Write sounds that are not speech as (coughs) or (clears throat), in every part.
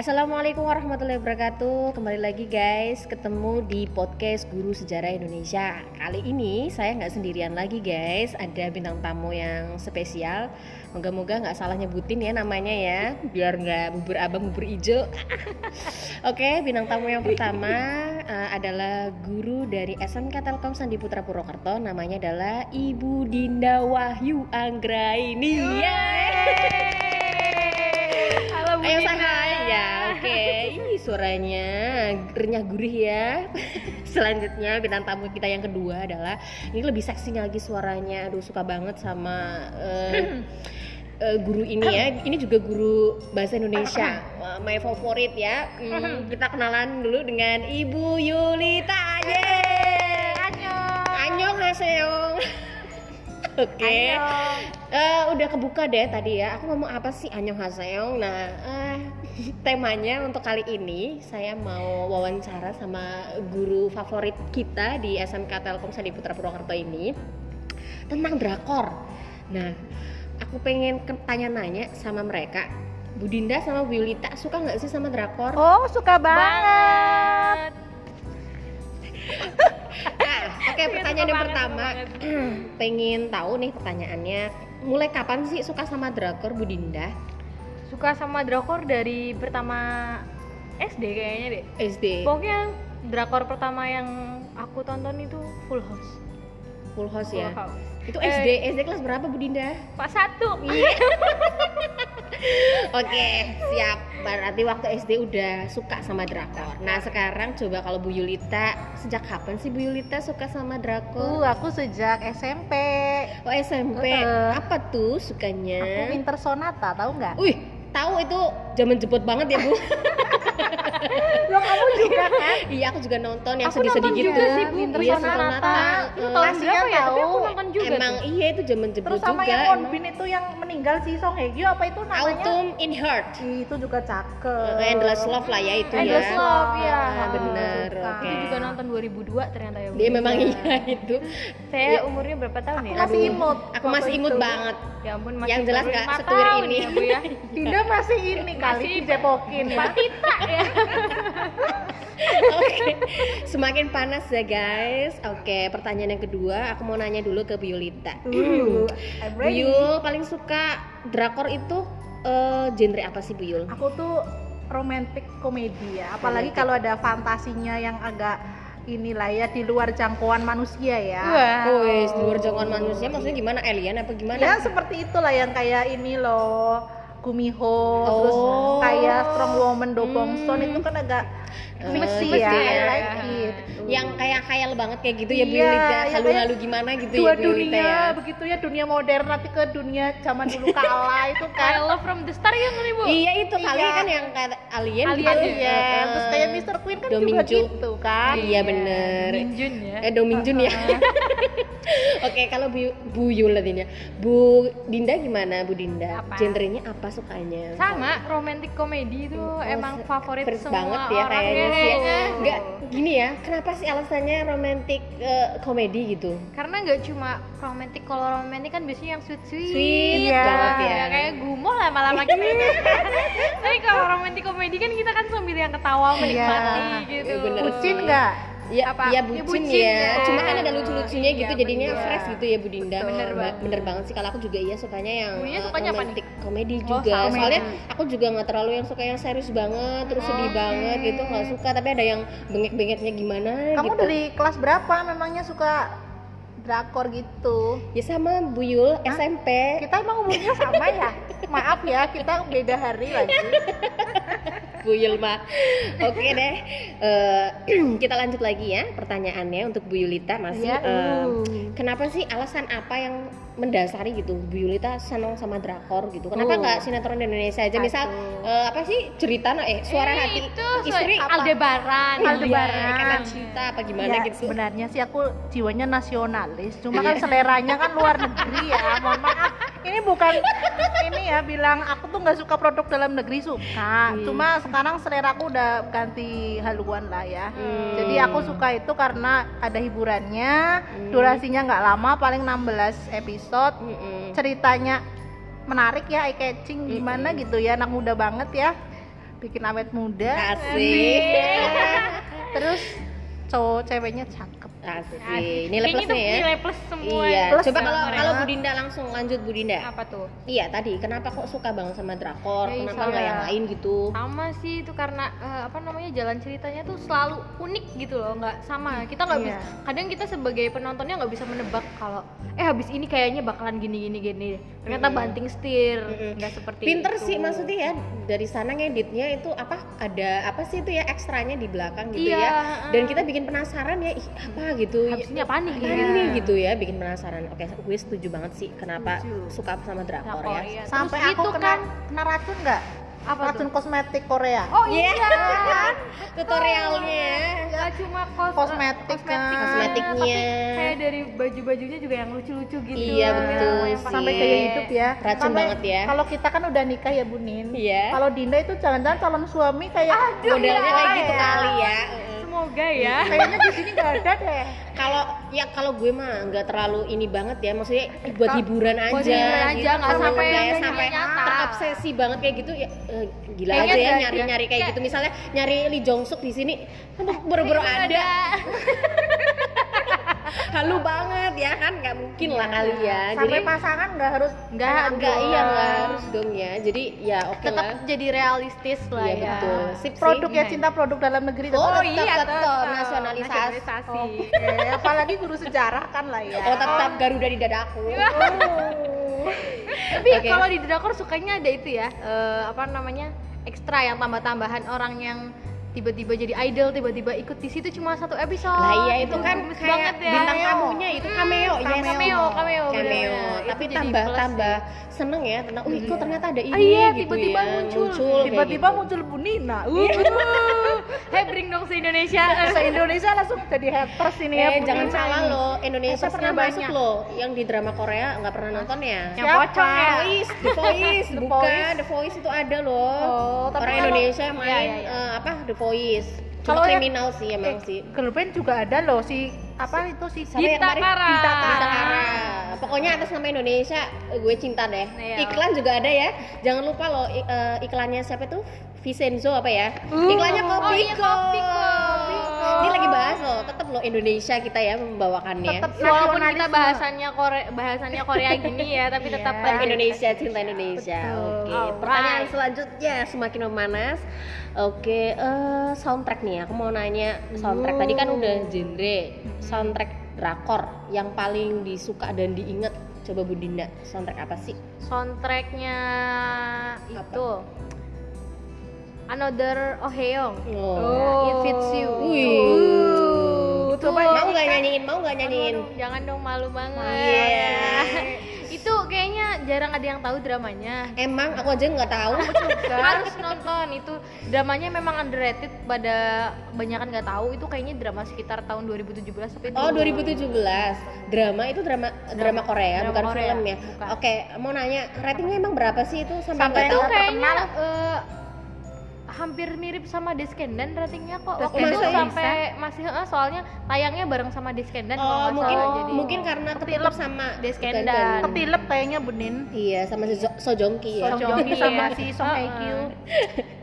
Assalamualaikum warahmatullahi wabarakatuh. Kembali lagi guys. Ketemu di podcast Guru Sejarah Indonesia. Kali ini saya nggak sendirian lagi guys. Ada bintang tamu yang spesial. Moga-moga nggak salah nyebutin ya namanya ya. Biar nggak bubur abang bubur ijo. (laughs) Oke bintang tamu yang pertama uh, Adalah guru dari SMK Telkom Sandi Putra Purwokerto. Namanya adalah Ibu Dinda Wahyu Anggraini. Yeay! Ayo Dina. say ya, oke. Ih, suaranya renyah gurih ya. (laughs) Selanjutnya bintang tamu kita yang kedua adalah ini lebih seksinya lagi suaranya. Aduh suka banget sama eh, (laughs) eh, guru ini ya. Ini juga guru bahasa Indonesia. (coughs) My favorit ya. Hmm, kita kenalan dulu dengan Ibu Yulita. Yeay. Annyeong haseyo. (laughs) Oke. Eh, udah kebuka deh tadi ya. Aku ngomong apa sih Annyeonghaseyo. Nah, eh, (laughs) temanya untuk kali ini saya mau wawancara sama guru favorit kita di SMK Telkom Sandi Putra Purwokerto ini tentang drakor. Nah, aku pengen tanya-nanya sama mereka. Bu Dinda sama Bu Yulita suka nggak sih sama drakor? Oh, suka banget. Banget. (laughs) Oke pertanyaan yang pertama, (clears throat) pengen tahu nih pertanyaannya, mulai kapan sih suka sama drakor Bu Dinda? Suka sama drakor dari pertama SD kayaknya deh. SD. Pokoknya drakor pertama yang aku tonton itu Full House. Full house Full ya. House. Itu Eh. SD, SD kelas berapa Bu Dinda? Pak satu. Iya. (laughs) Oke, siap. Berarti waktu SD udah suka sama drakor. Nah, sekarang coba kalau Bu Yulita, sejak kapan sih Bu Yulita suka sama Uh, drakor? aku sejak SMP. Oh, SMP. Uh-uh. Apa tuh sukanya? Aku Winter Sonata, tahu nggak? Wih, tahu itu zaman jebot banget ya, Bu. Lo kamu juga kan? iya, aku juga nonton yang Aku sedih-sedih nonton gitu. juga sih, Bu. Iya, Sonata. Sonata. Itu Eh, tahun berapa ya? Tapi aku nonton juga Emang tuh. iya itu zaman jebot Terus sama juga. yang. Wonbin itu yang meninggal si Song Hye Kyo apa itu namanya? Autumn in Heart. Itu juga cakep. Eh, Endless Love lah ya itu Endless ya. Love, iya. Ah, bener, oke. Itu juga nonton 2002 ternyata ya. Bu. Dia memang iya itu. Saya umurnya berapa tahun ya? Aku masih imut. Aku masih imut banget. Ya ampun masih Yang jelas lima setuir ini. ya, Bu ya. Masih ini kali dicepokin ya. Patita (laughs) ya. Oke. Semakin panas ya guys. Oke, pertanyaan yang kedua aku mau nanya dulu ke Bu Yulita. Uh, (clears throat) I'm Bu ready. Yul paling suka drakor itu eh, genre apa sih Bu Yul? Aku tuh romantic komedi ya, apalagi kalau ada fantasinya yang agak inilah ya di luar jangkauan manusia ya. Wah. Oh, wes, di luar jangkauan manusia maksudnya gimana? Alien apa gimana? Ya seperti itulah yang kayak ini loh Terus Oh. kayak Strong Woman Do Hmm. itu kan agak fiksi ya, ya. I like it. Yang kayak khayal banget kayak gitu ya Bu Iya, Yulita. yang Halu-halu gimana gitu Dua ya dunia ya. begitu ya, dunia modern nanti ke dunia zaman dulu (laughs) kala itu I kan. love from the star yang ini Bu. Iya itu kali Iya. kan yang kayak alien, Alien gitu. ya. Terus kayak Mr. Queen kan juga Dominju. gitu kan. Iya bener. Minjun ya. Eh Dominjun ya. (laughs) Oke kalau Bu, Bu Yul tadinya. Bu Dinda gimana Bu Dinda? Apa? Genrenya apa sukanya? Sama romantic komedi itu Oh, emang favorit semua banget ya orang kayaknya sih. kayaknya. Enggak gini ya. Kenapa sih alasannya romantic eh, komedi gitu? Karena nggak cuma romantic kalau romantic kan biasanya yang sweet sweet, Sweet Iya. banget ya. kayak gumoh lama-lama gitu. (laughs) Tapi kalau romantic komedi kan kita kan sambil yang ketawa menikmati Iya. gitu. Iya, bener Bucin sih. nggak? Ya, Apa? ya Ya, bucin, bucin ya. ya. Cuma kan ada lucu-lucunya gitu, Iya, jadinya bener. fresh gitu ya Bu Dinda. Bener Ba- banget. bener banget sih. Kalau aku juga iya sukanya yang Bu eh, sukanya apa romantic komedi Oh, juga. sama. Soalnya aku juga nggak terlalu yang suka yang serius banget, terus sedih Hmm. banget gitu nggak suka. Tapi ada yang bengek-bengeknya gimana Kamu gitu. dari kelas berapa memangnya suka drakor gitu? Ya sama Bu Yul SMP. Kita emang umurnya sama ya? (laughs) Maaf ya, kita beda hari lagi. (laughs) Bu Yulma. Oke deh, Eh, (clears throat) kita lanjut lagi ya pertanyaannya untuk Bu Yulita masih. Ya, uh. Kenapa sih alasan apa yang mendasari gitu Bu Yulita senang sama drakor gitu? Kenapa Uh. nggak sinetron Indonesia aja? Misal Aduh. eh, apa sih cerita no, eh suara Eh, hati itu istri apa? Aldebaran. Iya, Aldebaran. ikatan cinta apa gimana ya, gitu? sebenarnya sih aku jiwanya nasionalis cuma kan seleranya kan luar negeri ya mohon maaf ini bukan ini ya bilang aku tuh nggak suka produk dalam negeri suka Hmm. cuma sekarang seleraku udah ganti haluan lah ya Hmm. jadi aku suka itu karena ada hiburannya Hmm. durasinya nggak lama paling 16 episode Mm-mm. ceritanya menarik ya eye catching gimana Mm-mm. gitu ya anak muda banget ya bikin awet muda Asik. terus cowok ceweknya cakep Asik. Asik. Nilai Ini plus tuh nih ya. nilai plus semua Iya. Plus Coba ya, kalau mereka. kalau Bu Dinda langsung lanjut Bu Dinda. apa tuh Iya tadi kenapa kok suka banget sama drakor? Ya, kenapa nggak yang lain gitu? sama sih itu karena eh, apa namanya jalan ceritanya tuh selalu unik gitu loh nggak sama kita nggak Iya. bisa kadang kita sebagai penontonnya nggak bisa menebak kalau eh habis ini kayaknya bakalan gini gini gini ternyata Mm-mm. banting setir nggak seperti Pinter itu. sih maksudnya ya dari sana ngeditnya itu apa ada apa sih itu ya ekstranya di belakang gitu Iya, ya. Dan kita bikin penasaran ya ih, apa gitu. habis ini apa nih ya? nih gitu ya bikin penasaran. Oke, gue setuju banget sih kenapa Setuju. suka sama drakor, Drakor, ya. iya. sampai Terus aku itu kena kan kena racun nggak apa racun tuh kosmetik Korea oh Iya. iya Tutorialnya. nggak cuma kos Kosmetik kan. Kosmetiknya. tapi kayak dari baju-bajunya juga yang lucu-lucu gitu Iya, betul sih. sampai gaya hidup ya Racun Sampai banget ya. kalau kita kan udah nikah ya Bunin Iya. kalau Dinda itu jangan-jangan calon suami kayak Aduh, Modelnya ya. kayak gitu kali ya. Semoga ya kayaknya di sini nggak ada deh Kalau ya kalau gue mah nggak terlalu ini banget ya, maksudnya buat hiburan aja. Buat hiburan aja, gitu. nggak sampai Kayak yang sampai nyata. terobsesi banget kayak gitu ya eh, gila Kayaknya aja ya ada- nyari-nyari kayak kayak- gitu. Misalnya nyari Lee Jong Suk di sini, aduh boro-boro ada. (laughs) Halu banget ya kan, nggak mungkin lah kali ya. sampai Jadi pasangan nggak harus nggak nggak iya nggak harus dong ya. Jadi ya oke tetap lah. jadi realistis lah Iya ya betul. Sip sih. produk ya Iya. cinta produk dalam negeri Oh, tetap. iya, tetap. Nasionalisasi. Apalagi guru sejarah kan lah ya Oh tetap Garuda di dadaku. tapi Oke. kalau di drakor sukanya ada itu ya eh, apa namanya ekstra yang tambah-tambahan orang yang tiba-tiba jadi idol tiba-tiba ikut di situ cuma satu episode Lah iya itu kan kayak banget ya. bintang tamunya itu cameo, Hmm, yes. cameo, cameo, cameo. bener-bener. Tapi Itu tambah tambah ya. seneng ya tentang, wih kok ternyata ada ini Ah, iya, gitu tiba-tiba ya. muncul. tiba-tiba gitu. muncul Bu Nina Uh, hey bring dong se Indonesia (laughs) se Indonesia langsung jadi haters ini ya Eh jangan salah loh, Indonesia pernah banyak. masuk loh yang di drama Korea nggak pernah nonton ya. Yang Siapa? pocong ya Voice, The Voice, (laughs) The bukan Voice. The Voice itu ada loh. Oh, tapi Orang Indonesia yang main Iya, iya, iya. eh, apa The Voice. Kalau kriminal sih emang Eh, sih. band juga ada loh si apa itu si Siapa yang Gita kemarin? Kara. Gita Kara. Pokoknya atas nama Indonesia gue cinta deh. Iya. Iklan juga ada ya. Jangan lupa loh eh, iklannya siapa tuh? Vincenzo apa ya? Uh, Iklannya oh Kopiko. iya, Kopiko. Ini lagi bahas loh, tetap loh Indonesia kita ya membawakannya. Tetap Walaupun kita bahasannya Korea bahasannya Korea gini ya tapi tetap Iya. Balik lanjut. Indonesia, cinta Indonesia. Oke. Alright. Pertanyaan selanjutnya semakin memanas. Oke, eh, soundtrack nih. Aku mau nanya soundtrack. Tadi kan udah genre soundtrack drakor yang paling disuka dan diinget. Coba Bu Dinda, soundtrack apa sih? soundtracknya itu Another Oheong Oh. It Fits You Wih. Uh, itu Coba Mau nggak nyanyiin? Mau nggak nyanyiin? Aduh, jangan dong malu banget Iya. (laughs) itu kayaknya jarang ada yang tahu dramanya Emang aku aja nggak tahu. (laughs) harus nonton itu dramanya memang underrated pada banyakan nggak tahu itu kayaknya drama sekitar tahun 2017 tapi Oh 2017 drama itu drama drama Korea drama bukan Korea, film ya. bukan. Oke mau nanya ratingnya emang berapa sih itu sampai Sampai nggak itu tahu? kayaknya eh, hampir mirip sama Descendant ratingnya kok waktu itu bisa? sampai masih eh, soalnya tayangnya bareng sama Descendant Oh mungkin salah jadi mungkin karena ketilep sama Descendant. Ketilep kayaknya Bunin Iya sama si Jo- Sojongki ya. Song Joong Ki sama Iya. si Song Hye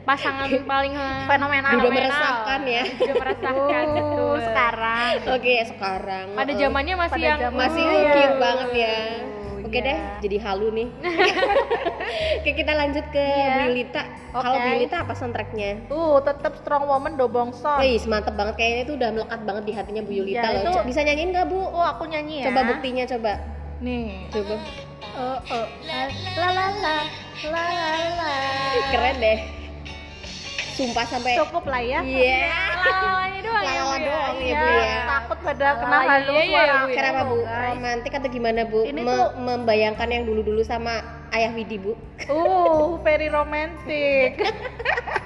pasangan (laughs) paling Fenomenal. Udah meresahkan ya. udah meresahkan Uh, betul. sekarang Oke sekarang. pada uh, zamannya masih Pada yang masih Oh, iya. cute banget ya. Oke iya. deh, jadi halu nih. (laughs) Oke kita lanjut ke Iya. Bilita. Kalau Oke. Bilita apa soundtracknya? tuh tetap strong woman do bongsong Wih, mantep banget kayaknya itu udah melekat banget di hatinya Bu Yulita Iya, loh. itu- Bisa nyanyiin nggak Bu? oh aku nyanyi ya Coba buktinya coba. nih Coba. oh oh la la la la la la (laughs) Keren deh. Sumpah sampai cukup lah ya Iya. lalanya doang ya Lala ya? doang ya, Iya, Bu, ya. takut pada kena halu iya, iya, suara ya. Kenapa Bu? Romantis atau gimana Bu? Ini Me- tuh- membayangkan yang dulu-dulu sama Ayah Widi Bu. Uh, very romantic. (laughs)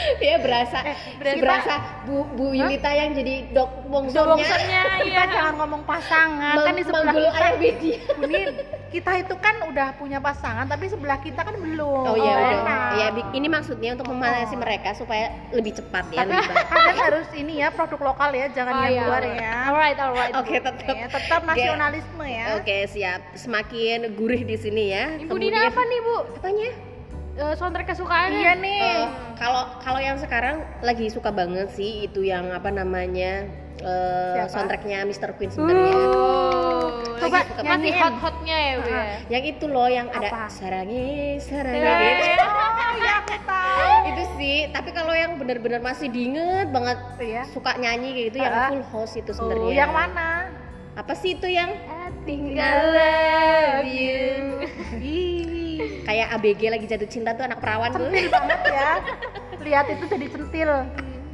(laughs) ya berasa berasa- berasa Bu Bu Yulita yang jadi dok bongsongnya. Bongsongnya, (laughs) kita iya. jangan ngomong pasangan kan di sebelah kita Ayah. (laughs) Bunin, kita itu kan udah punya pasangan tapi sebelah kita kan belum Oh iya udah. enak. Ya ini maksudnya untuk memanasi mereka supaya lebih cepat ya. tapi kalian harus ini ya produk lokal ya jangan Oh, yang iya, luar ya alright alright Oke tetap. Ya, tetap nasionalisme ya Oke siap. Semakin gurih di sini ya. Ibu Dina apa nih Bu? Apanya? Eh, soundtrack kesukaan Iya nih. Eh, kalau kalau yang sekarang lagi suka banget sih itu yang apa namanya eh, Siapa? soundtracknya Mr. Queen sebenarnya. Oh, Coba lagi masih nyanyiin. hot-hotnya ya, Bu ya. Yang itu loh yang ada Apa? sarangi sarangi Eh, gitu. Oh, ya (laughs) aku tahu. itu sih tapi kalau yang benar-benar masih diinget banget Iya. suka nyanyi kayak gitu yang Ah. full house itu Oh, sebenarnya yang mana? apa sih itu yang I think I love you. Kayak ABG lagi jatuh cinta tuh anak perawan tuh banget ya. Lihat itu jadi centil.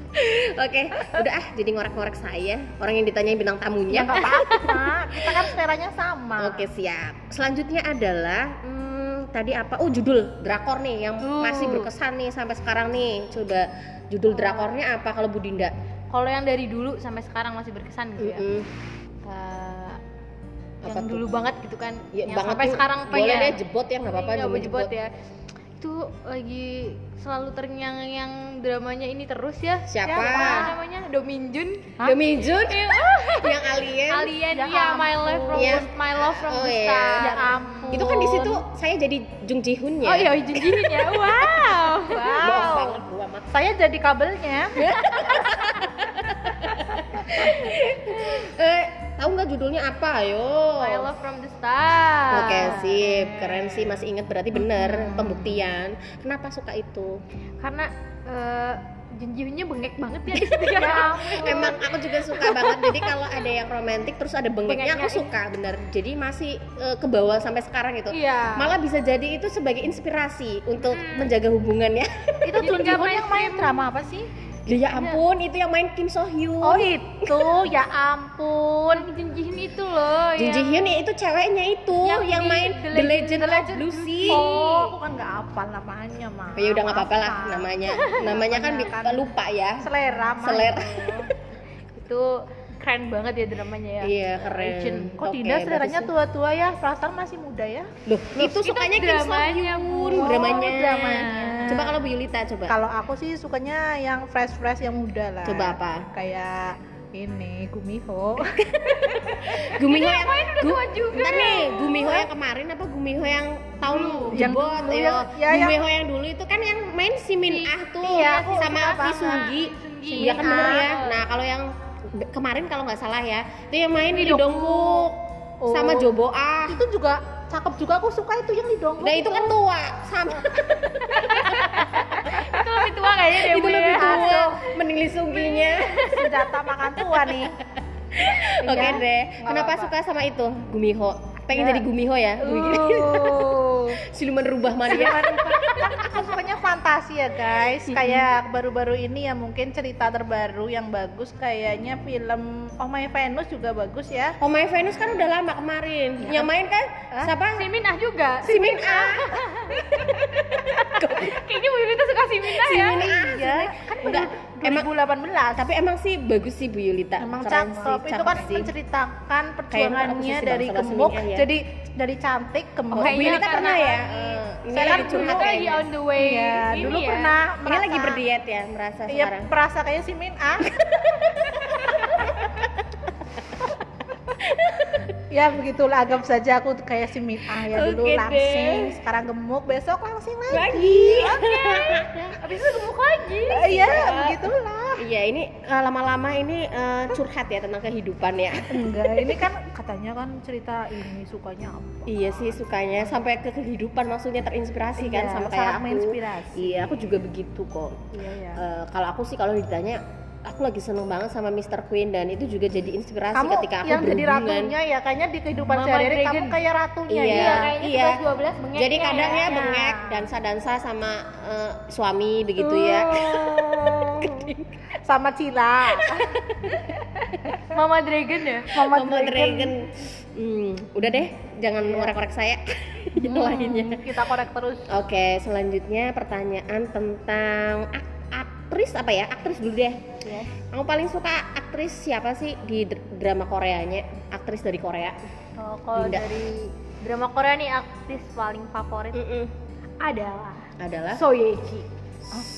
(laughs) oke udah ah jadi ngorek-ngorek saya orang yang ditanyain bintang Ya tamunya nggak apa-apa. Kita kan seleranya sama. oke siap selanjutnya adalah hmm, tadi apa oh judul drakor nih yang Uh. masih berkesan nih sampai sekarang nih coba judul drakornya apa kalau Bu Dinda Kalau yang dari dulu sampai sekarang masih berkesan gitu ya. Mm-mm. Eh, Apa yang tuh? dulu banget gitu kan. Ya, yang banget sampai tuh sekarang boleh pengen. deh jebot ya nggak apa-apa Iya, jebot jebot ya. Itu lagi selalu terngiang-ngiang dramanya ini terus ya. Siapa? Apa namanya? Dominjun. Demi Jun Iya. (laughs) yang alien Alien Ya ya, My Love from the- My Love from Oh, the iya. Star. Ya ampun. itu kan di situ saya jadi Jung Ji Hoon ya Oh iya, jinjin ya. (laughs) Wow. Wow. banget gua Saya jadi kabelnya. (laughs) eh tahu nggak judulnya apa ayo My Love from the Star. Oke sip, keren sih masih inget berarti bener pembuktian. Kenapa suka itu? Karena eh jinjinnya bengek banget ya di (laughs) situ ya. (laughs) Emang aku juga suka banget. Jadi kalau ada yang romantis terus ada bengeknya Bengeknya, aku suka bener. Jadi masih eh, ke bawah sampai sekarang itu. Iya. Malah bisa jadi itu sebagai inspirasi untuk menjaga hubungannya. Itu Jun Hoon yang main drama apa sih? Ya, ya ampun, itu yang main Kim So Hyun. Oh itu, ya ampun. Jinjin itu loh. Jun Ji yang- Hyun ya itu ceweknya itu Yang yang, di main The The Legend- Legend, The of Legend Lucy. Oh, aku kan nggak hafal namanya mah. Ya udah nggak apa-apa lah namanya. Namanya kan kan lupa ya. Selera mah. Selera. (laughs) itu keren banget ya dramanya ya. Iya keren. Legend. Kok Oke, tidak seleranya tua-tua ya? Perasaan masih muda ya? Loh, itu sukanya Kim So. Hyun, Oh, dramanya. dramanya. Coba kalau Bu Yulita coba. Kalau aku sih sukanya yang fresh-fresh yang muda lah. Coba apa? Kayak ini Gumiho. (laughs) Gumiho yang udah Gu- tua juga. Bentar nih, Gumiho yang kemarin apa Gumiho yang tahun Dulu. Yang jebot? yang- ya, yang- Gumiho yang dulu itu kan yang main si Min Si- Ah tuh iya, aku sama. Sunggi. Sunggi. Iya kan bener ya. Nah, kalau yang kemarin kalau nggak salah ya, itu yang main Dongkook Oh. sama Jobo Ah. itu juga cakep juga aku suka itu yang di Dongkok. Nah, itu kan tua sama (laughs) itu lebih tua kayaknya deh itu Bu, lebih ya. tua mending Lee Sungginya. (laughs) senjata makan tua nih. Oke Iya, deh. Kenapa apa-apa. suka sama itu? Gumiho. Pengen Ya. jadi Gumiho ya? Uh. Siluman rubah mania. Kan aku sukanya fantasi ya guys kayak baru-baru ini ya mungkin cerita terbaru yang bagus kayaknya film Oh My Venus juga bagus ya Oh My Venus kan udah lama kemarin. Yang main kan Hah? siapa? Si Minah juga. Si Min Ah. Kayaknya Bu Yulita suka si Minah Si ya. Ah. iya kan Enggak, emang 2018 tapi emang sih bagus sih Bu Yulita. Emang Keren cakep, sih, itu kan sih. menceritakan perjuangannya dari gemuk ya. jadi dari cantik gemuk. Oh, Bu Yulita karena pernah ya? ini- ini Saya lagi kan curhat Dulu lagi kayaknya. on the way. Iya, ini dulu ya. pernah Ini merasa lagi berdiet ya, merasa Iya, sekarang. merasa kayak si Min Ah. (laughs) ya begitulah anggap saja aku kayak si Min Ah ya dulu Oke deh. langsing, sekarang gemuk, besok langsing lagi. Lagi. (laughs) Habis itu gemuk lagi. Eh, Iya, begitulah. Iya, ini eh, lama-lama ini eh, curhat ya tentang kehidupan ya. Enggak, ini kan katanya kan cerita ini sukanya apa? Iya sih sukanya sampai ke kehidupan maksudnya terinspirasi kan Iya, sama sangat kayak aku. menginspirasi. Iya, aku juga begitu kok. Iya ya. Eh, kalau aku sih kalau ditanya aku lagi seneng banget sama Mr. Queen dan itu juga jadi inspirasi Kamu ketika aku yang jadi ratunya ya, kayaknya di kehidupan sehari-hari Dragon. kamu kayak ratunya Iya, ya. kayaknya iya. 11 bengeknya Jadi kadang ya ya. bengek dansa-dansa sama eh, suami begitu ya. Oh. Sama Cila. (laughs) Mama Dragon ya. Mama, Mama Dragon. Hmm, udah deh, jangan Iya. ngorek-ngorek saya. (laughs) Yang Hmm, lainnya. Kita korek terus. Oke, selanjutnya pertanyaan tentang ak- aktris apa ya? Aktris dulu deh. Ya. Kamu paling suka aktris siapa sih di dr- drama Koreanya? Aktris dari Korea? Oh, kalau Dinda. dari drama Korea nih artis paling favorit Mm-mm. adalah Adalah So Ye Ji.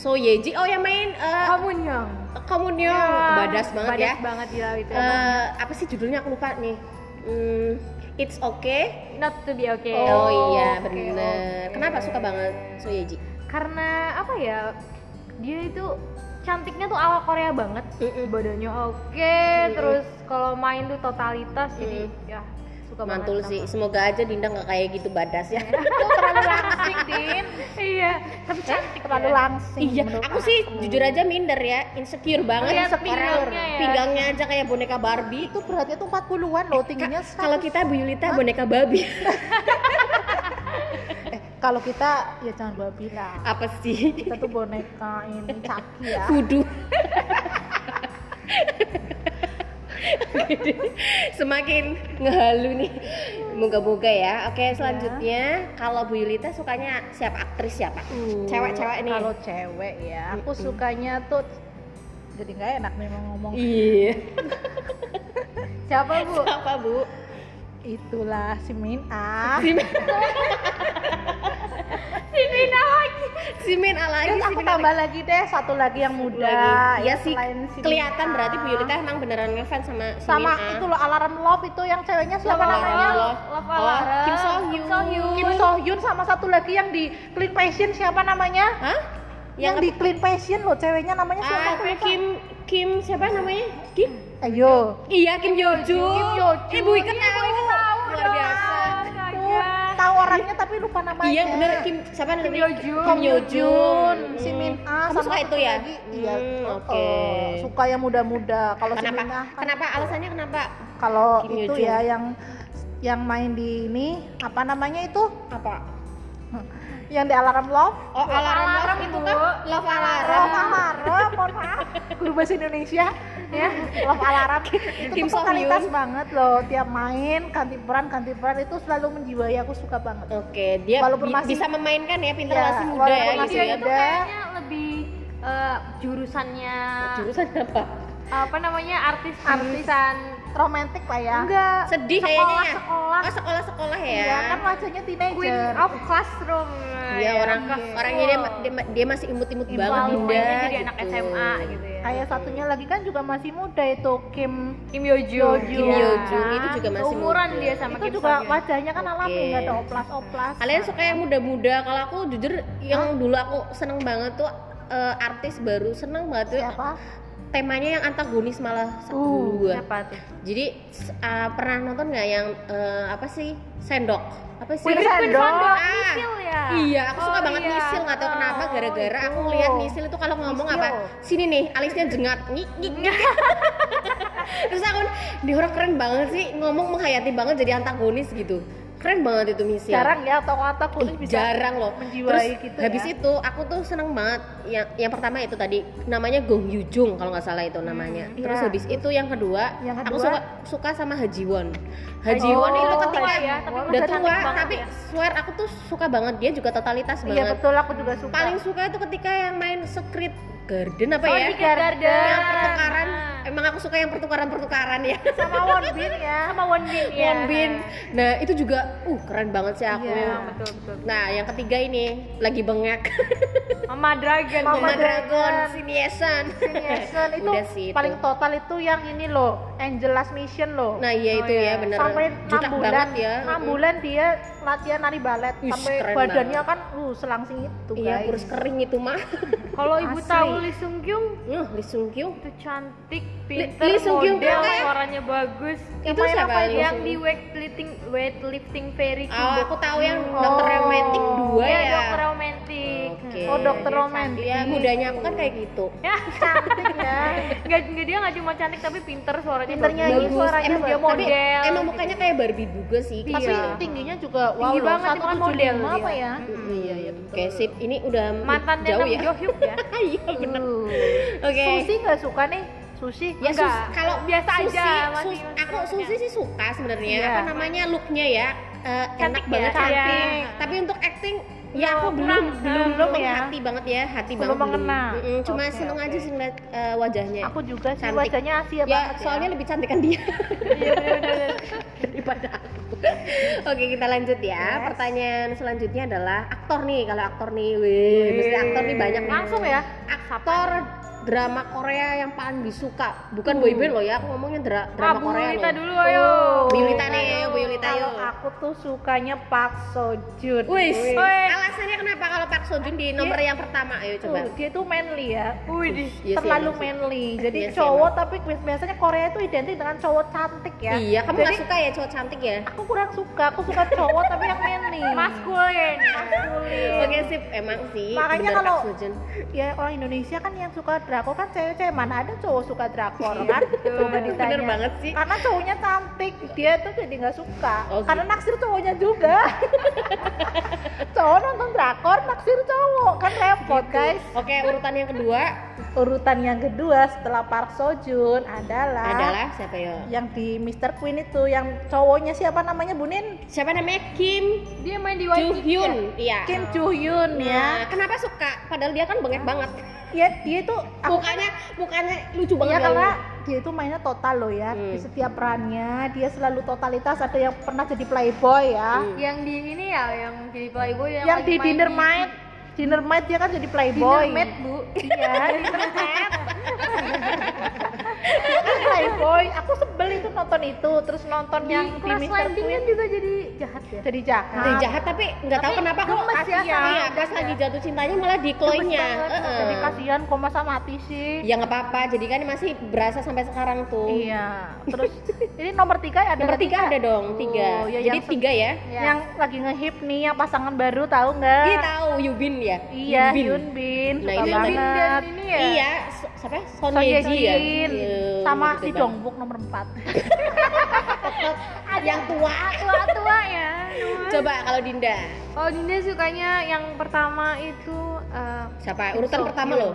So Yeji. Oh, yang main uh, Kamu nyong. Komunyo. Badas banget badas ya. banget gila itu. Eh, apa sih judulnya aku lupa nih. Hmm, It's okay. Not to be okay. Oh, iya, oke, bener. oke. Kenapa kenapa suka banget Soyeji? karena apa ya dia itu cantiknya tuh ala Korea banget badannya oke terus kalau main tuh totalitas jadi ya suka Mantul banget sih. Semoga aja Dinda nggak kayak gitu badas ya. terlalu langsing din iya tapi cantik terlalu ya. langsing Iya, aku sih jujur aja minder ya, insecure banget. Lihat Orang pinggangnya ya. pinggangnya aja kayak boneka Barbie. itu beratnya tuh 40-an loh tingginya Ka- Kalau kita Bu Yulita boneka babi. (laughs) kalau kita ya jangan babi lah Apa sih? kita tuh boneka ini caki ya Kudu. Semakin ngehalu nih. Moga-moga ya. Oke, selanjutnya kalau Bu Yulita sukanya siapa aktris siapa? Uh, Cewek-cewek nih. kalau cewek ya aku sukanya tuh jadi nggak enak memang ngomong Iya. siapa bu Siapa, Bu? Itulah si Min Ah Si Min. (laughs) si Mina lagi Si Min lagi, Terus si aku Min tambah lagi deh satu lagi yang muda lagi. Ya ya sih, si kelihatan Min berarti Bu. Yulita emang beneran ngefans sama si sama Min Ah. itu loh alarm love itu yang ceweknya siapa Alarm namanya Love. Love Oh. Kim So Hyun. Kim So Hyun. Kim So Hyun sama satu lagi yang di Clean Passion siapa namanya Hah? yang, di Clean Passion loh ceweknya namanya siapa Ah. Kim Kim siapa namanya? Kim? ayo Iya Kim Yo Jung. Kim Yo Jung. Ibu ikan tahu. Luar biasa. Tahu orangnya tapi lupa namanya Iya bener Kim siapa namanya? Yo Jung. Kim Yo Jung. si Min Ah Kamu suka itu ya? iya Hmm, oh, oke. suka yang muda-muda kalau si Kenapa? Min kan Kenapa alasannya kenapa? kalau Kim itu ya yang yang main di ini apa namanya itu Apa? Yang di alarm love Oh, alarm, Alarm, itu Bu. kan love alarm. Love alarm, mohon maaf, guru bahasa Indonesia ya, love alarm itu totalitas banget loh, tiap main ganti peran ganti peran itu selalu menjiwai aku suka banget. Oke, dia Walaupun bi- masih- bisa memainkan ya, pintar Iya, masih muda ya masih gitu dia ya. itu kayaknya lebih eh, jurusannya Jurusan apa? apa namanya artis Artis. Romantis lah ya. enggak Sedih kayaknya ya. sekolah Oh, sekolah-sekolah ya. Iya kan wajahnya Queen teenager. of Classroom Iya, Ya, orang Classroom. orangnya dia, dia, dia masih imut-imut Imut banget banget, muda. Jadi anak gitu. SMA gitu ya Kayak satunya lagi kan juga masih muda itu Kim Kim Yo Jung Kim Iya. Yo Jung itu juga masih umuran muda. dia sama itu Kim juga So Hyun. wajahnya kan alami Oke. nggak ada oplas-oplas. Kalian suka yang muda-muda? Kalau aku jujur yang dulu aku seneng banget tuh eh, artis baru seneng banget tuh siapa? Temanya yang antagonis malah Uh, dulu gua. siapa tuh Jadi ah, pernah nonton nggak yang eh, apa sih sendok? Apa sih? Queen Sendok. Sendok Ah. Misil ya Iya, aku suka Oh, banget iya. misil nggak tahu kenapa Oh, gara-gara aku itu. ngeliat misil itu kalau ngomong Misil. apa sini nih alisnya jengat nyik nyik nyik (laughs) terus aku di orang keren banget sih ngomong menghayati banget jadi antagonis gitu keren banget itu misil Jarang ya kulis Ih, bisa jarang loh menjiwai terus gitu habis ya. itu aku tuh seneng banget yang yang pertama itu tadi namanya Gong Yoo Jung kalau nggak salah itu namanya Hmm, terus iya. habis itu yang kedua, Yang aku kedua? suka suka sama Haji Won Haji Oh, Won itu ketika ya, tapi udah tua tapi ya. swear aku tuh suka banget dia juga totalitas Iya banget betul aku juga suka. paling suka itu ketika yang main Secret Garden apa Oh, ya Secret Garden. yang pertukaran Nah. emang aku suka yang pertukaran pertukaran ya sama Won Bin ya. (laughs) sama Won Bin ya Won Bin nah itu juga uh keren banget sih aku Iya. betul betul nah yang ketiga ini lagi bengek Mama Dragon Mama Mama ya. Dragon. Siniesan. Siniason (laughs) itu Udah sih itu. paling total itu yang ini loh, Angel Last Mission loh. Nah iya Oh, itu iya. ya bener. sampai Jutak 6 bulan, banget ya. 6 bulan dia latihan nari balet Ih, sampai badannya kan uh selangsing itu Iya guys. kurus kering itu mah. (laughs) kalau ibu Asli. tahu Lee Sung Kyung Nuh, Lee Sung Kyung. itu cantik Lee pinter Sung Kyung model kan? suaranya bagus Itu siapa apa Lee yang di weightlifting weightlifting very Oh, aku tahu yang Oh. Dokter Romantic 2 ya, ya. dokter romantik Oke. Oh, dokter Dia romantik. Iya, mudanya aku kan kayak gitu. (laughs) ya cantik ya. nggak nggak dia nggak cuma cantik tapi pinter suaranya Pinternya bagus. ini suaranya emang dia tapi model emang mukanya kayak Barbie juga sih. Iya. Tapi tingginya juga wow Tinggi loh, banget, itu kan model 175 apa dia. ya? Iya iya. Oke, sip. Ini udah mantannya jauh ya. Jo Hyuk ya (laughs) Iya bener. Uh. Oke. Susi nggak suka nih? Susi? Ya sus, Enggak. kalau Biasa Susi, aja, sus- masih aku. Susi sih suka sebenarnya. Iya. Apa namanya looknya ya? eh, enak Cantik ya, banget cantik. cantik. Tapi untuk acting ya aku Belum, belum belum, belum ya. hati banget ya hati Belum banget mengena. Mm-mm, cuma Oke, seneng oke. aja sih ngeliat eh, wajahnya Aku juga sih Cantik. wajahnya Asia ya banget soalnya ya. lebih cantik kan dia iya bener-bener daripada aku oke kita lanjut ya Yes. pertanyaan selanjutnya adalah aktor nih kalau aktor nih wih mesti aktor nih banyak nih. langsung ya aktor drama Korea yang paling disuka? Bukan Uh. boyband loh ya, aku ngomongin dra- Ah, drama Bu Korea Lita loh. dulu ayo. Bu Yulita nih, Bu Yulita yuk. aku tuh sukanya Park Seo Joon. Wih, Wih. alasannya kenapa kalau Park Seo Joon di nomor yang pertama? Ayo coba. Tuh, dia tuh manly ya. Wih, Iya sih, terlalu emang sih. manly. Jadi Iya sih, cowok tapi biasanya Korea itu identik dengan cowok cantik ya. Iya, kamu Jadi gak suka ya cowok cantik ya? aku kurang suka. Aku suka cowok tapi yang manly. (laughs) maskulin. Maskulin. Oke sip, emang sih. Makanya kalau-. Ya orang Indonesia kan yang suka drakor kan cewek-cewek mana ada cowok suka drakor kan? Coba ditanya. Bener banget sih. Karena cowoknya cantik, dia tuh jadi nggak suka. Oh, Karena naksir cowoknya juga. (laughs) cowok nonton drakor, naksir cowok kan repot guys. Oke, urutan yang kedua Urutan yang kedua setelah Park Seo Joon adalah, adalah siapa ya? yang di Mr. Queen itu yang cowoknya siapa namanya Bunin? Siapa namanya? Kim Dia main di Joo Waikiki. Hyun. Iya. Kim Joo Hyun Nah, ya. kenapa suka? Padahal dia kan bengek banget. Ya dia itu Mukanya mukanya lucu banget. Iya ya. karena dia itu mainnya total loh ya Hmm. di setiap perannya dia selalu totalitas ada yang pernah jadi playboy ya Hmm. Yang di ini ya, yang jadi playboy yang, yang di main dinner night dinner night dia kan? Jadi playboy. Dinner Maid, Bu. iya (laughs) dinner kan (laughs) playboy aku sebel itu nonton itu terus nonton Di yang di Mr. Kan Queen juga jadi jahat ya. jadi jahat Dia jahat tapi nggak tahu kenapa kok gemes ya kasihan. Iya, pas Dinda. lagi jatuh cintanya malah di kloinya. jadi kasihan kok masa mati sih Ya nggak apa-apa, jadi kan masih berasa sampai sekarang tuh. iya terus ini nomor tiga ada Nomor tiga nggak? ada dong, tiga. Oh, ya, jadi tiga ya. Ya. yang lagi ngehip nih yang pasangan baru tahu nggak Dia tahu Yubin ya. Iya, Yubin. Hyun Bin, Nah, suka itu Yun Bin banget. dan ini ya. Iya, siapa? Son, Son Ye ya. Jin, Iya, sama si. Dongbuk nomor 4 (laughs) Yang tua. Tua-tua ya. Coba kalau Dinda. Oh, Dinda sukanya yang pertama itu eh, Siapa? Urutan pertama Hyun loh.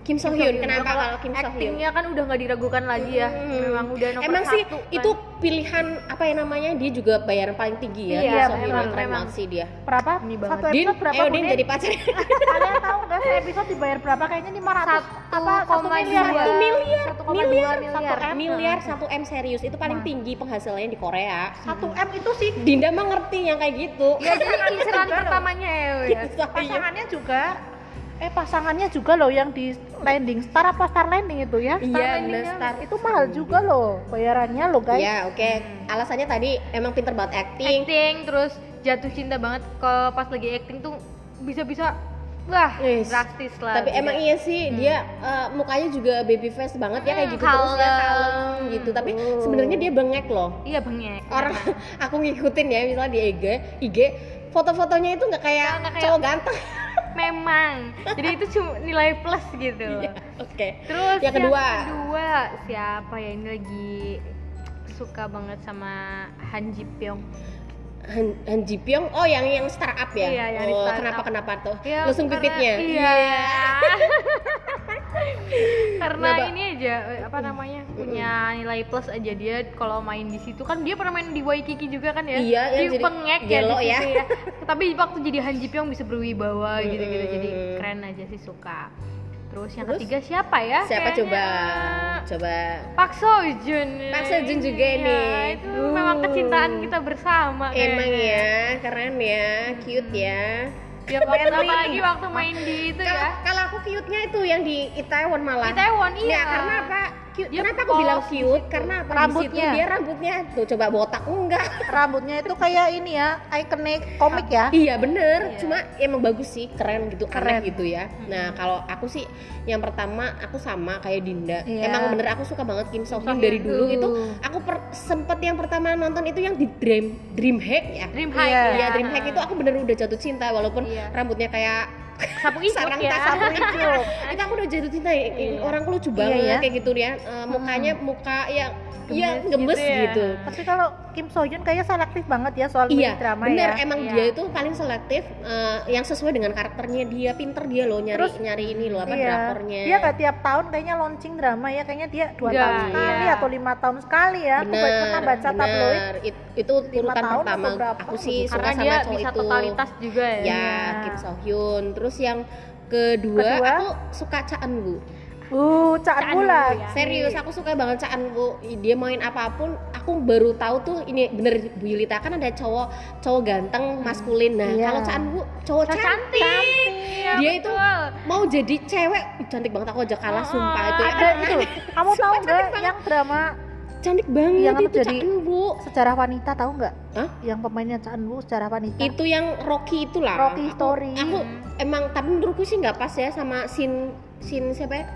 Kim So Kim So Hyun. Hyun. Kenapa Kalau Kim So Hyun? Actingnya kan udah nggak diragukan lagi ya. Hmm. Memang udah nomor Emang satu. sih kan. itu pilihan apa ya namanya? Dia juga bayaran paling tinggi ya. Iya, Kim So Hyun. memang, memang. sih dia. berapa? Ini Satu banget. Din, episode berapa eh Din jadi pacar. (laughs) Kalian tahu nggak satu episode dibayar berapa? Kayaknya 500 apa? Satu koma miliar dua. ya? Satu miliar, Satu koma miliar, dua satu miliar. M, miliar, satu M serius itu paling Nah. tinggi penghasilannya di Korea. 1 M itu sih Dinda mah ngerti yang kayak gitu. Ya jadi loh. (laughs) pertamanya ya. ya. Iya. pasangannya juga eh pasangannya juga loh yang di landing star apa star landing itu ya Iya, Landing bener, ya. Star. itu mahal juga loh bayarannya loh guys Ya, oke. Alasannya tadi emang pinter banget acting. Acting terus jatuh cinta banget ke pas lagi acting tuh bisa-bisa wah Yes. drastis lah. Tapi emang iya sih dia eh, mukanya juga baby face banget ya kayak Hmm, gitu terus ya kalem. kalem gitu. Tapi Oh. sebenarnya dia bengek loh. Iya bengek. Orang (laughs) aku ngikutin ya misalnya di IG, IG foto-fotonya itu nggak kayak Nggak kayak- cowok ganteng. Memang. Jadi itu cuma nilai plus gitu. Iya, Oke. Terus Yang kedua. kedua siapa ya ini lagi suka banget sama Han Ji Pyong. Han, Han Ji Pyong, oh yang yang startup ya? Iya, yang oh, startup. kenapa kenapa tuh? Ya, Langsung karena- pipitnya? Iya. (laughs) karena Kenapa? ini aja apa namanya punya nilai plus aja dia kalau main di situ kan dia pernah main di Waikiki juga kan ya Iya, dia jadi pengek ya gelo ya. situ ya. tapi waktu jadi Han Ji Pyong bisa berwibawa gitu gitu jadi keren aja sih suka terus yang Terus? ketiga siapa ya Siapa Kayaknya, coba? Coba. Pak Park Seo Joon juga Iya, nih. itu Uh. memang kecintaan kita bersama Emang kayaknya. ya, keren ya, cute ya. ya waktu apalagi waktu main di itu Kalau ya kalau aku cute-nya itu yang di Itaewon malah. di Taiwan iya Ya, karena apa? Cute. Dia Kenapa aku bilang cute? Karena apa? Di Rambutnya. situ dia rambutnya tuh coba botak enggak? rambutnya itu kayak ini ya ikonik komik ya iya bener. Iya. Cuma emang bagus sih, keren gitu, Keren. gitu ya. Nah kalau aku sih yang pertama aku sama kayak Dinda. Iya. Emang bener aku suka banget Kim So Hyun dari dulu itu. Aku per- sempet yang pertama nonton itu yang di Dream Dream Hack ya. Dream Iya. High Iya Dream Hack itu aku bener udah jatuh cinta walaupun Iya. rambutnya kayak sapu ijuk sarang ya tas sapu itu (laughs) aku udah jatuh cinta ya. Iya. orang lucu Iya, banget ya. kayak gitu ya Eh, mukanya muka yang ya Gemes gemes gitu ya. gitu, tapi kalau Kim So Hyun kayaknya selektif banget ya soal Iya, drama bener ya emang Iya. dia itu paling selektif eh, yang sesuai dengan karakternya dia pinter dia loh nyari Terus- nyari ini loh apa iya. drakornya Dia nggak tiap tahun kayaknya launching drama ya, kayaknya dia dua tahun sekali iya. atau lima tahun sekali ya. Aku bener pernah baca tabloid. It- itu urutan tahun pertama aku sih suka karena sama dia cowok bisa itu totalitas juga ya ya. Kim So Hyun terus yang kedua, Kedua? aku suka Cha Eun Woo Uh, Caan dulu ya. Serius, aku suka banget Caan Bu. Dia main apa pun, aku baru tahu tuh ini bener Bu Yulita kan ada cowok cowok ganteng maskulin. Nah, Iya. kalau Caan Bu cowok Cowok cantik. cantik. dia itu betul. mau jadi cewek cantik banget aku aja kalah sumpah itu ya. ada itu (laughs) kamu tahu banget. yang drama cantik banget Yang itu jadi- Enwu. sejarah wanita tahu nggak Hah? yang pemainnya Cak Enwu sejarah wanita itu yang Rocky itulah Rocky Aku- Story. aku emang tapi menurutku sih nggak pas ya sama Sin Sin siapa ya